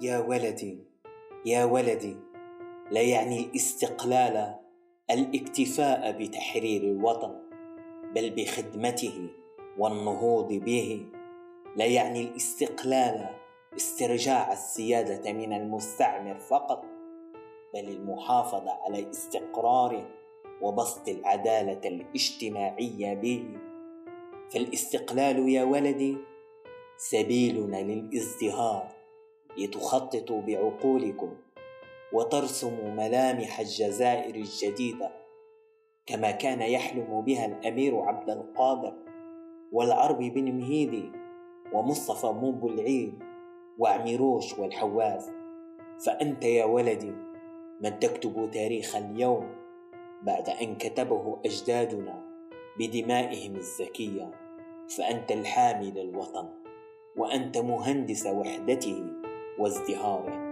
يا ولدي يا ولدي لا يعني الاستقلال الاكتفاء بتحرير الوطن بل بخدمته والنهوض به لا يعني الاستقلال استرجاع السيادة من المستعمر فقط بل المحافظة على استقراره وبسط العدالة الاجتماعية به. فالاستقلال يا ولدي سبيلنا للازدهار لتخططوا بعقولكم وترسموا ملامح الجزائر الجديدة كما كان يحلم بها الأمير عبد القادر والعربي بن مهيدي ومصطفى موب العيد وعميروش والحواس فأنت يا ولدي من تكتب تاريخ اليوم بعد أن كتبه أجدادنا بدمائهم الزكية. فأنت الحامل الوطن وأنت مهندس وحدته وازدهاره